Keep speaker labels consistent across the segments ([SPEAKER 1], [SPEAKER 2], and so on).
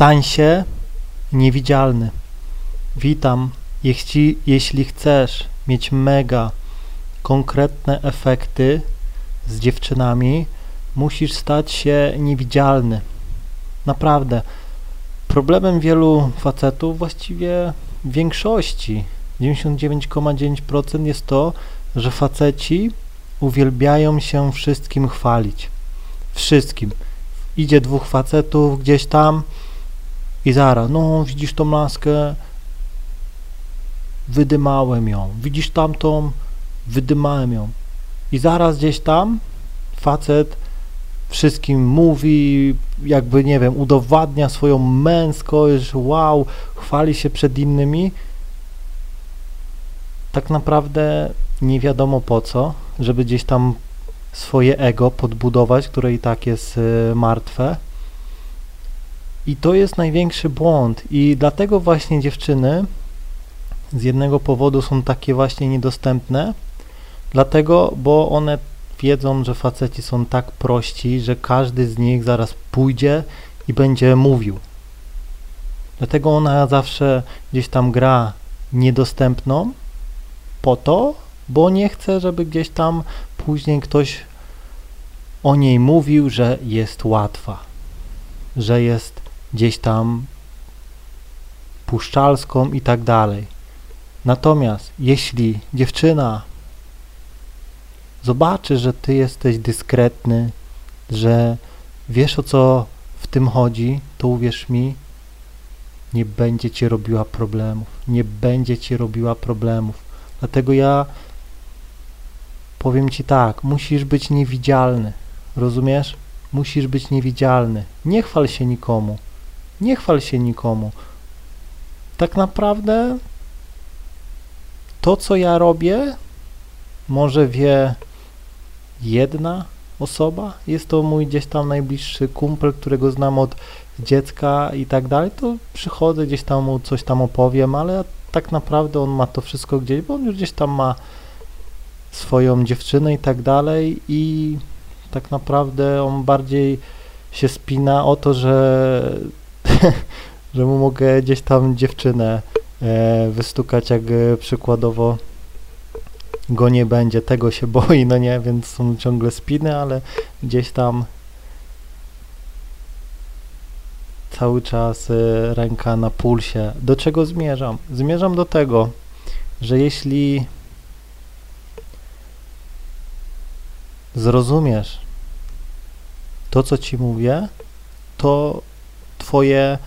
[SPEAKER 1] Stań się niewidzialny. Witam. Jeśli, jeśli chcesz mieć mega konkretne efekty z dziewczynami, musisz stać się niewidzialny. Naprawdę. Problemem wielu facetów, właściwie większości, 99,9% jest to, że faceci uwielbiają się wszystkim chwalić. Wszystkim. Idzie dwóch facetów gdzieś tam i zaraz, no widzisz tą laskę, wydymałem ją. Widzisz tamtą, wydymałem ją. I zaraz gdzieś tam facet wszystkim mówi, jakby, nie wiem, udowadnia swoją męskość, wow, chwali się przed innymi. Tak naprawdę nie wiadomo po co, żeby gdzieś tam swoje ego podbudować, które i tak jest y, martwe. I to jest największy błąd. I dlatego właśnie dziewczyny z jednego powodu są takie właśnie niedostępne. Dlatego, bo one wiedzą, że faceci są tak prości, że każdy z nich zaraz pójdzie i będzie mówił. Dlatego ona zawsze gdzieś tam gra niedostępną po to, bo nie chce, żeby gdzieś tam później ktoś o niej mówił, że jest łatwa, że jest gdzieś tam puszczalską i tak dalej. Natomiast jeśli dziewczyna zobaczy, że ty jesteś dyskretny, że wiesz o co w tym chodzi, to uwierz mi, nie będzie ci robiła problemów. Nie będzie ci robiła problemów. Dlatego ja powiem ci tak, musisz być niewidzialny. Rozumiesz? Musisz być niewidzialny. Nie chwal się nikomu. Nie chwal się nikomu. Tak naprawdę to, co ja robię, może wie jedna osoba. Jest to mój gdzieś tam najbliższy kumpel, którego znam od dziecka i tak dalej. To przychodzę, gdzieś tam mu coś tam opowiem, ale tak naprawdę on ma to wszystko gdzieś, bo on już gdzieś tam ma swoją dziewczynę i tak dalej i tak naprawdę on bardziej się spina o to, że że mu mogę gdzieś tam dziewczynę e, wystukać, jak e, przykładowo go nie będzie, tego się boi, no nie, więc są ciągle spiny, ale gdzieś tam cały czas e, ręka na pulsie. Do czego zmierzam? Zmierzam do tego, że jeśli zrozumiesz to, co ci mówię, to twoje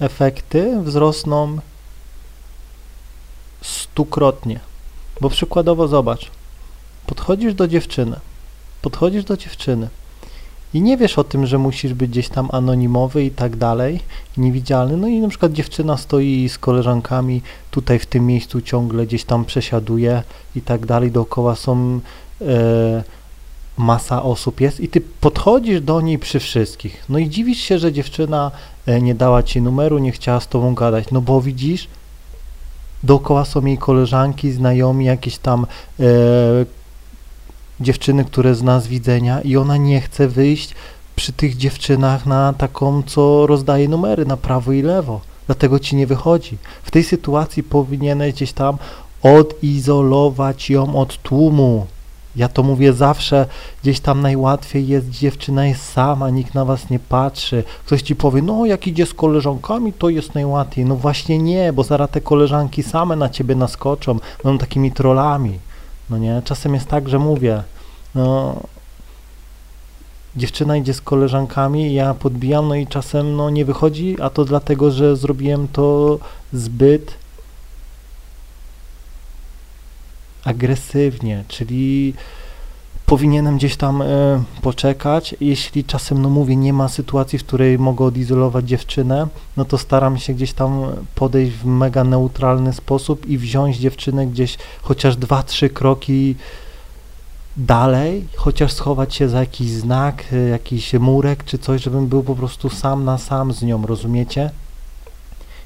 [SPEAKER 1] efekty wzrosną stukrotnie. Bo przykładowo zobacz, podchodzisz do dziewczyny, podchodzisz do dziewczyny i nie wiesz o tym, że musisz być gdzieś tam anonimowy i tak dalej, niewidzialny, no i na przykład dziewczyna stoi z koleżankami tutaj w tym miejscu ciągle gdzieś tam przesiaduje i tak dalej, dookoła są e, masa osób jest i ty podchodzisz do niej przy wszystkich. No i dziwisz się, że dziewczyna e, nie dała ci numeru, nie chciała z tobą gadać. No bo widzisz, dookoła są jej koleżanki, znajomi, jakieś tam e, dziewczyny, które zna z widzenia i ona nie chce wyjść przy tych dziewczynach na taką, co rozdaje numery na prawo i lewo. Dlatego ci nie wychodzi. W tej sytuacji powinieneś gdzieś tam odizolować ją od tłumu. Ja to mówię zawsze, gdzieś tam najłatwiej jest, dziewczyna jest sama, nikt na was nie patrzy. Ktoś ci powie, no jak idzie z koleżankami, to jest najłatwiej. No właśnie nie, bo zaraz te koleżanki same na ciebie naskoczą, będą takimi trollami. No nie, czasem jest tak, że mówię, no dziewczyna idzie z koleżankami, ja podbijam, no i czasem no nie wychodzi, a to dlatego, że zrobiłem to zbyt agresywnie, czyli powinienem gdzieś tam e, poczekać. Jeśli czasem, no mówię, nie ma sytuacji, w której mogę odizolować dziewczynę, no to staram się gdzieś tam podejść w mega neutralny sposób i wziąć dziewczynę gdzieś chociaż dwa, trzy kroki dalej, chociaż schować się za jakiś znak, e, jakiś murek czy coś, żebym był po prostu sam na sam z nią, rozumiecie?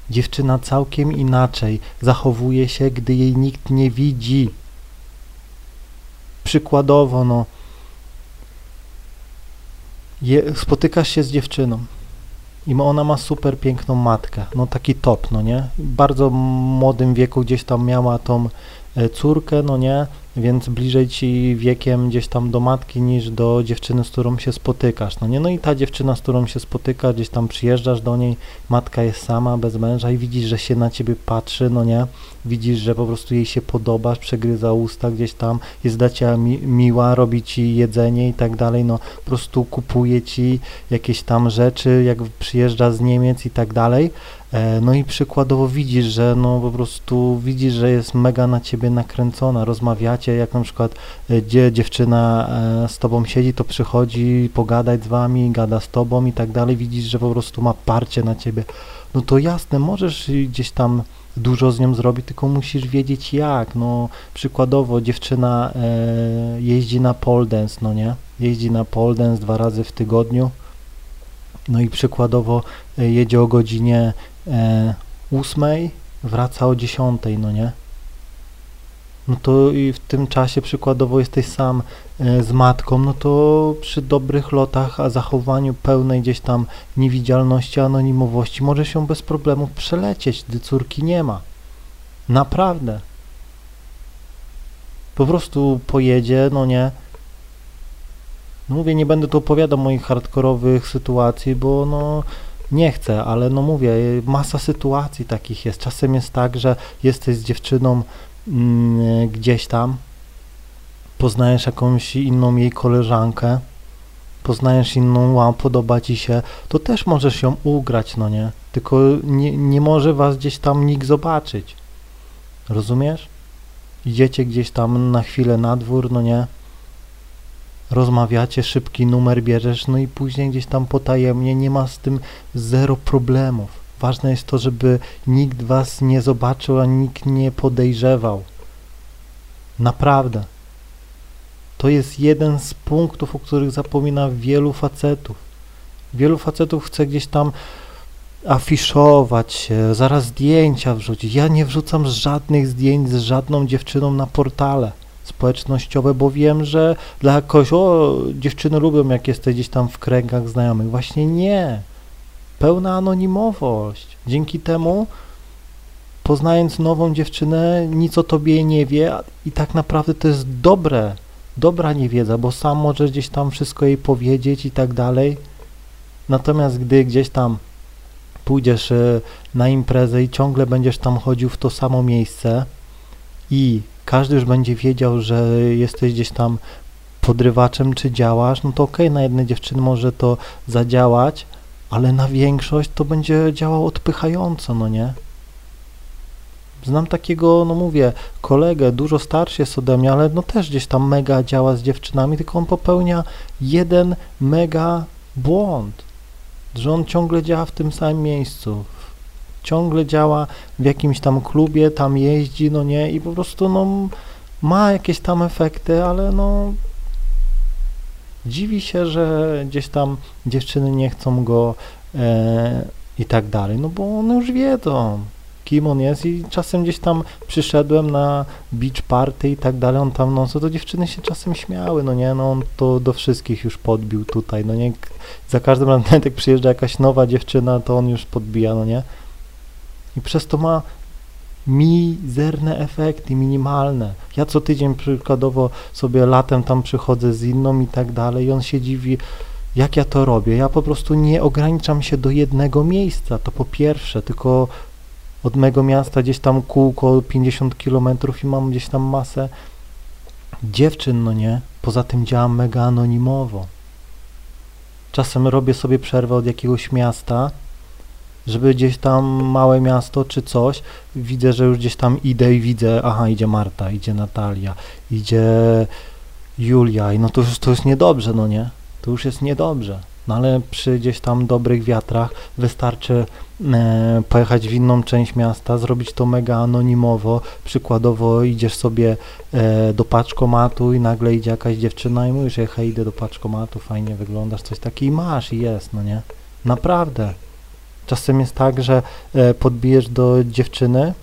[SPEAKER 1] Dziewczyna całkiem inaczej zachowuje się, gdy jej nikt nie widzi przykładowo, no, je, spotykasz się z dziewczyną i ona ma super piękną matkę, no taki top, no nie? W bardzo młodym wieku gdzieś tam miała tą córkę, no nie? Więc bliżej ci wiekiem gdzieś tam do matki niż do dziewczyny, z którą się spotykasz, no nie? No i ta dziewczyna, z którą się spotyka, gdzieś tam przyjeżdżasz do niej, matka jest sama, bez męża i widzisz, że się na ciebie patrzy, no nie? Widzisz, że po prostu jej się podobasz, przegryza usta gdzieś tam, jest dla ciebie mi miła, robi ci jedzenie i tak dalej, no po prostu kupuje ci jakieś tam rzeczy, jak przyjeżdża z Niemiec i tak dalej. E, No i przykładowo widzisz, że no po prostu widzisz, że jest mega na ciebie nakręcona, rozmawiacie, jak na przykład e, gdzie dziewczyna e, z tobą siedzi, to przychodzi pogadać z wami, gada z tobą i tak dalej, widzisz, że po prostu ma parcie na ciebie. No to jasne, możesz gdzieś tam dużo z nią zrobić, tylko musisz wiedzieć jak. No przykładowo dziewczyna e, jeździ na pole dance, no nie? Jeździ na pole dance dwa razy w tygodniu. No i przykładowo e, jedzie o godzinie e, 8, wraca o 10, no nie? No to i w tym czasie przykładowo jesteś sam e, z matką, no to przy dobrych lotach, a zachowaniu pełnej gdzieś tam niewidzialności, anonimowości może się bez problemów przelecieć, gdy córki nie ma. Naprawdę. Po prostu pojedzie, no nie. No mówię, nie będę tu opowiadał moich hardkorowych sytuacji, bo no nie chcę, ale no mówię, masa sytuacji takich jest. Czasem jest tak, że jesteś z dziewczyną mm, gdzieś tam, poznajesz jakąś inną jej koleżankę, poznajesz inną, wow, podoba ci się, to też możesz ją ugrać, no nie? Tylko nie, nie może was gdzieś tam nikt zobaczyć. Rozumiesz? Idziecie gdzieś tam na chwilę na dwór, no nie? Rozmawiacie, szybki numer bierzesz, no i później gdzieś tam potajemnie, nie ma z tym zero problemów. Ważne jest to, żeby nikt was nie zobaczył, a nikt nie podejrzewał. Naprawdę. To jest jeden z punktów, o których zapomina wielu facetów. Wielu facetów chce gdzieś tam afiszować się, zaraz zdjęcia wrzucić. Ja nie wrzucam żadnych zdjęć z żadną dziewczyną na portale społecznościowe, bo wiem, że dla kogoś, o, dziewczyny lubią, jak jesteś gdzieś tam w kręgach znajomych. Właśnie nie. Pełna anonimowość. Dzięki temu, poznając nową dziewczynę, nic o tobie nie wie i tak naprawdę to jest dobre, dobra niewiedza, bo sam możesz gdzieś tam wszystko jej powiedzieć i tak dalej. Natomiast gdy gdzieś tam pójdziesz e, na imprezę i ciągle będziesz tam chodził w to samo miejsce i każdy już będzie wiedział, że jesteś gdzieś tam podrywaczem czy działasz, no to okej, okay, na jedne dziewczyny może to zadziałać, ale na większość to będzie działało odpychająco, no nie? Znam takiego, no mówię, kolegę, dużo starszy jest ode mnie, ale no też gdzieś tam mega działa z dziewczynami, tylko on popełnia jeden mega błąd, że on ciągle działa w tym samym miejscu, ciągle działa w jakimś tam klubie, tam jeździ, no nie, i po prostu no ma jakieś tam efekty, ale no dziwi się, że gdzieś tam dziewczyny nie chcą go e, i tak dalej, no bo one już wiedzą, kim on jest i czasem gdzieś tam przyszedłem na beach party i tak dalej, on tam, no co to dziewczyny się czasem śmiały, no nie, no on to do wszystkich już podbił tutaj, no nie, za każdym razem jak przyjeżdża jakaś nowa dziewczyna, to on już podbija, no nie, i przez to ma mizerne efekty, minimalne. Ja co tydzień przykładowo sobie latem tam przychodzę z inną i tak dalej i on się dziwi, jak ja to robię. Ja po prostu nie ograniczam się do jednego miejsca, to po pierwsze, tylko od mego miasta gdzieś tam kółko 50 km i mam gdzieś tam masę dziewczyn, no nie? Poza tym działam mega anonimowo. Czasem robię sobie przerwę od jakiegoś miasta, żeby gdzieś tam małe miasto czy coś, widzę, że już gdzieś tam idę i widzę, aha, idzie Marta, idzie Natalia, idzie Julia i no to już to jest niedobrze, no nie? To już jest niedobrze. No ale przy gdzieś tam dobrych wiatrach wystarczy e, pojechać w inną część miasta, zrobić to mega anonimowo. Przykładowo idziesz sobie e, do paczkomatu i nagle idzie jakaś dziewczyna i mówisz, hej, idę do paczkomatu, fajnie wyglądasz, coś takiego i masz i jest, no nie? Naprawdę. Czasem jest tak, że e, podbijesz do dziewczyny,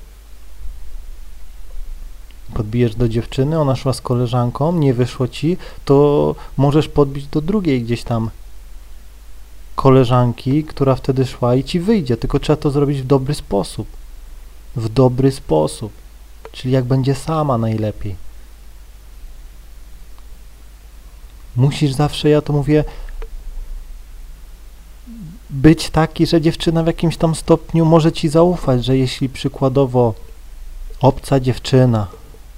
[SPEAKER 1] podbijesz do dziewczyny, ona szła z koleżanką, nie wyszło ci, to możesz podbić do drugiej gdzieś tam koleżanki, która wtedy szła i ci wyjdzie, tylko trzeba to zrobić w dobry sposób. W dobry sposób. Czyli jak będzie sama najlepiej. Musisz zawsze, ja to mówię, być taki, że dziewczyna w jakimś tam stopniu może ci zaufać, że jeśli przykładowo obca dziewczyna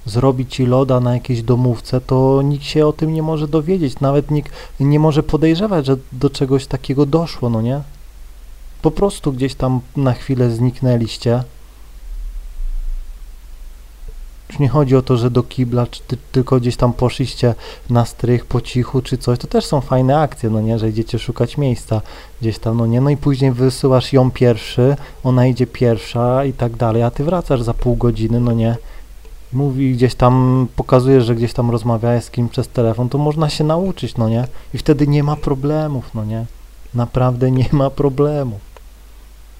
[SPEAKER 1] zrobi ci loda na jakiejś domówce, to nikt się o tym nie może dowiedzieć, nawet nikt nie może podejrzewać, że do czegoś takiego doszło, no nie? Po prostu gdzieś tam na chwilę zniknęliście, już nie chodzi o to, że do kibla, czy ty, tylko gdzieś tam poszliście na strych po cichu, czy coś. To też są fajne akcje, no nie, że idziecie szukać miejsca gdzieś tam, no nie. No i później wysyłasz ją pierwszy, ona idzie pierwsza i tak dalej, a ty wracasz za pół godziny, no nie. Mówi gdzieś tam, pokazuje, że gdzieś tam rozmawia z kim przez telefon, to można się nauczyć, no nie. I wtedy nie ma problemów, no nie. Naprawdę nie ma problemów.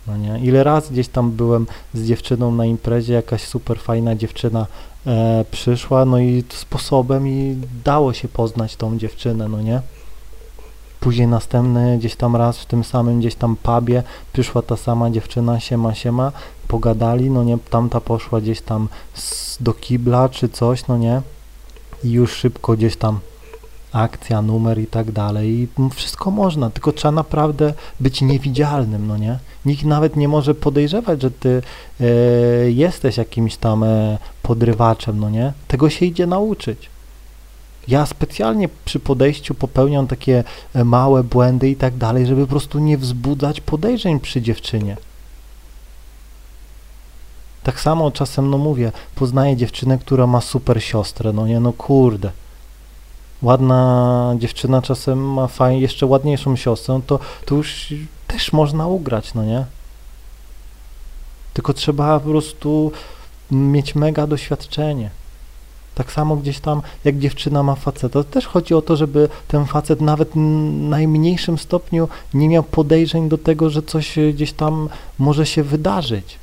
[SPEAKER 1] No nie? Ile razy gdzieś tam byłem z dziewczyną na imprezie, jakaś super fajna dziewczyna e, przyszła, no i sposobem i dało się poznać tą dziewczynę, no nie? Później następny gdzieś tam raz w tym samym gdzieś tam pubie przyszła ta sama dziewczyna, siema, siema, pogadali, no nie, tamta poszła gdzieś tam z, do kibla czy coś, no nie? I już szybko gdzieś tam akcja, numer i tak dalej. I wszystko można, tylko trzeba naprawdę być niewidzialnym, no nie? Nikt nawet nie może podejrzewać, że ty e, jesteś jakimś tam e, podrywaczem, no nie? Tego się idzie nauczyć. Ja specjalnie przy podejściu popełniam takie e, małe błędy i tak dalej, żeby po prostu nie wzbudzać podejrzeń przy dziewczynie. Tak samo czasem, no mówię, poznaję dziewczynę, która ma super siostrę, no nie, no kurde ładna dziewczyna czasem ma fajnie, jeszcze ładniejszą siostrę, to, to już też można ugrać, no nie? Tylko trzeba po prostu mieć mega doświadczenie. Tak samo gdzieś tam, jak dziewczyna ma faceta, to też chodzi o to, żeby ten facet nawet w najmniejszym stopniu nie miał podejrzeń do tego, że coś gdzieś tam może się wydarzyć.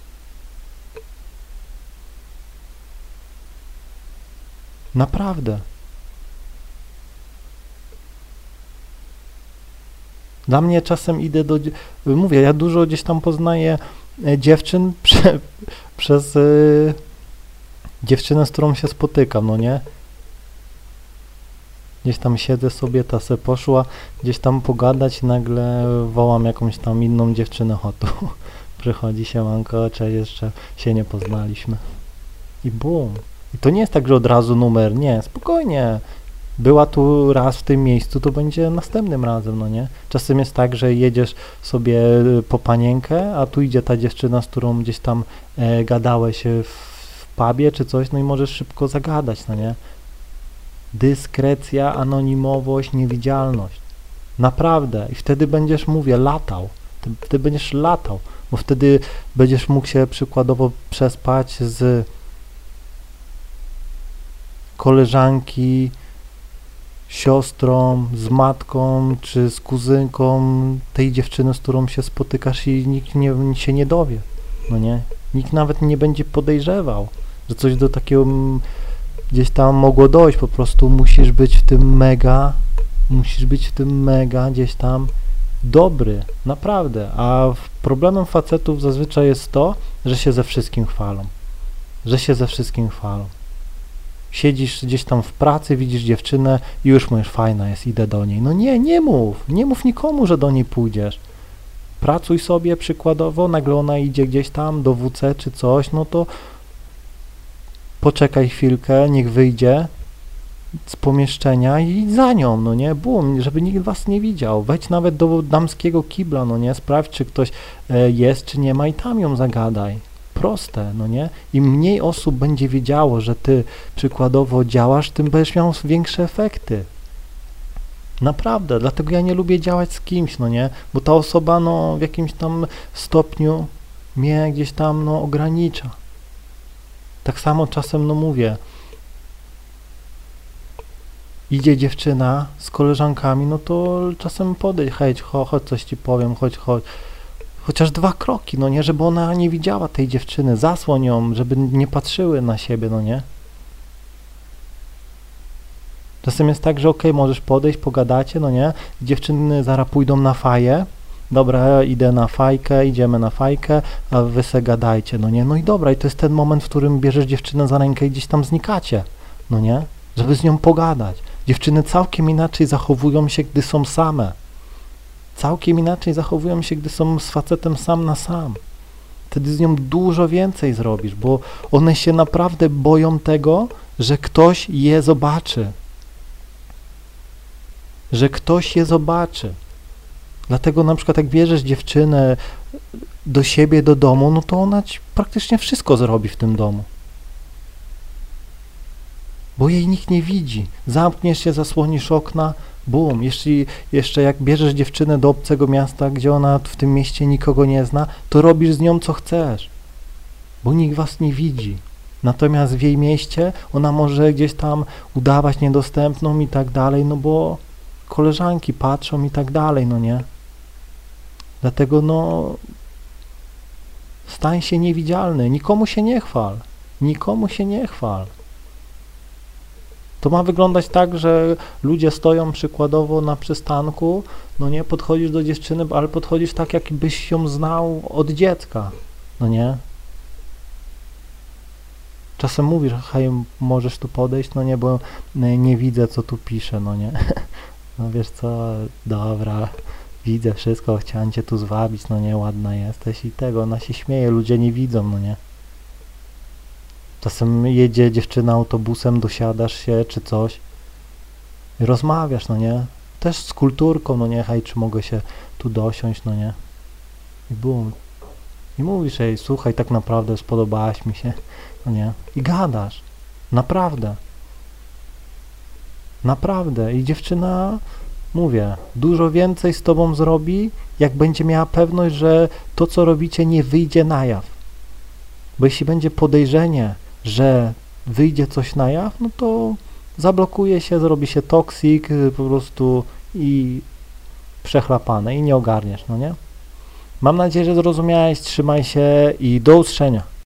[SPEAKER 1] Naprawdę. Dla mnie czasem idę do, mówię, ja dużo gdzieś tam poznaję e, dziewczyn prze, przez y, dziewczynę, z którą się spotykam, no nie? Gdzieś tam siedzę sobie, ta se poszła, gdzieś tam pogadać nagle wołam jakąś tam inną dziewczynę, o tu przychodzi się manko, cześć, jeszcze się nie poznaliśmy. I bum. I to nie jest tak, że od razu numer, nie, spokojnie, była tu raz w tym miejscu, to będzie następnym razem, no nie? Czasem jest tak, że jedziesz sobie y, po panienkę, a tu idzie ta dziewczyna, z którą gdzieś tam e, gadałeś w, w pubie czy coś, no i możesz szybko zagadać, no nie? Dyskrecja, anonimowość, niewidzialność. Naprawdę. I wtedy będziesz, mówię, latał. Ty będziesz latał, bo wtedy będziesz mógł się przykładowo przespać z koleżanki, siostrą, z matką czy z kuzynką tej dziewczyny, z którą się spotykasz i nikt nie, się nie dowie, no nie? Nikt nawet nie będzie podejrzewał, że coś do takiego gdzieś tam mogło dojść, po prostu musisz być w tym mega, musisz być w tym mega gdzieś tam dobry, naprawdę, a problemem facetów zazwyczaj jest to, że się ze wszystkim chwalą, że się ze wszystkim chwalą. Siedzisz gdzieś tam w pracy, widzisz dziewczynę i już mówisz, fajna jest, idę do niej. No nie, nie mów, nie mów nikomu, że do niej pójdziesz. Pracuj sobie przykładowo, nagle ona idzie gdzieś tam do WC czy coś, no to poczekaj chwilkę, niech wyjdzie z pomieszczenia i za nią, no nie, bum, żeby nikt was nie widział. Wejdź nawet do damskiego kibla, no nie, sprawdź, czy ktoś e, jest, czy nie ma i tam ją zagadaj proste, no nie? Im mniej osób będzie wiedziało, że ty przykładowo działasz, tym będziesz miał większe efekty. Naprawdę, dlatego ja nie lubię działać z kimś, no nie? Bo ta osoba, no, w jakimś tam stopniu mnie gdzieś tam, no, ogranicza. Tak samo czasem, no mówię, idzie dziewczyna z koleżankami, no to czasem podejdź, hej, chodź, coś ci powiem, chodź, chodź chociaż dwa kroki, no nie, żeby ona nie widziała tej dziewczyny, zasłoń ją, żeby nie patrzyły na siebie, no nie. Czasem jest tak, że okej, okay, możesz podejść, pogadacie, no nie, dziewczyny zaraz pójdą na faję, dobra, idę na fajkę, idziemy na fajkę, a wy se gadajcie, no nie? No i dobra, i to jest ten moment, w którym bierzesz dziewczynę za rękę i gdzieś tam znikacie, no nie? Żeby z nią pogadać. Dziewczyny całkiem inaczej zachowują się, gdy są same. Całkiem inaczej zachowują się, gdy są z facetem sam na sam. Wtedy z nią dużo więcej zrobisz, bo one się naprawdę boją tego, że ktoś je zobaczy. Że ktoś je zobaczy. Dlatego na przykład jak bierzesz dziewczynę do siebie, do domu, no to ona ci praktycznie wszystko zrobi w tym domu. Bo jej nikt nie widzi. Zamkniesz się, zasłonisz okna, bum. Jeśli jeszcze jak bierzesz dziewczynę do obcego miasta, gdzie ona w tym mieście nikogo nie zna, to robisz z nią co chcesz. Bo nikt was nie widzi. Natomiast w jej mieście ona może gdzieś tam udawać niedostępną i tak dalej, no bo koleżanki patrzą i tak dalej, no nie? Dlatego no stań się niewidzialny, nikomu się nie chwal, nikomu się nie chwal. To ma wyglądać tak, że ludzie stoją przykładowo na przystanku, no nie, podchodzisz do dziewczyny, ale podchodzisz tak, jakbyś ją znał od dziecka, no nie? Czasem mówisz, hej, możesz tu podejść, no nie, bo nie widzę, co tu pisze, no nie? No wiesz co, dobra, widzę wszystko, chciałem cię tu zwabić, no nie, ładna jesteś i tego, ona się śmieje, ludzie nie widzą, no nie. Czasem jedzie dziewczyna autobusem, dosiadasz się czy coś i rozmawiasz, no nie. Też z kulturką, no nie, hej, czy mogę się tu dosiąść, no nie. I bum. I mówisz, ej, słuchaj, tak naprawdę spodobałaś mi się, no nie. I gadasz. Naprawdę. Naprawdę. I dziewczyna, mówię, dużo więcej z tobą zrobi, jak będzie miała pewność, że to, co robicie, nie wyjdzie na jaw. Bo jeśli będzie podejrzenie, że wyjdzie coś na jaw, no to zablokuje się, zrobi się toksik po prostu i przechlapane i nie ogarniesz, no nie? Mam nadzieję, że zrozumiałeś, trzymaj się i do usłyszenia.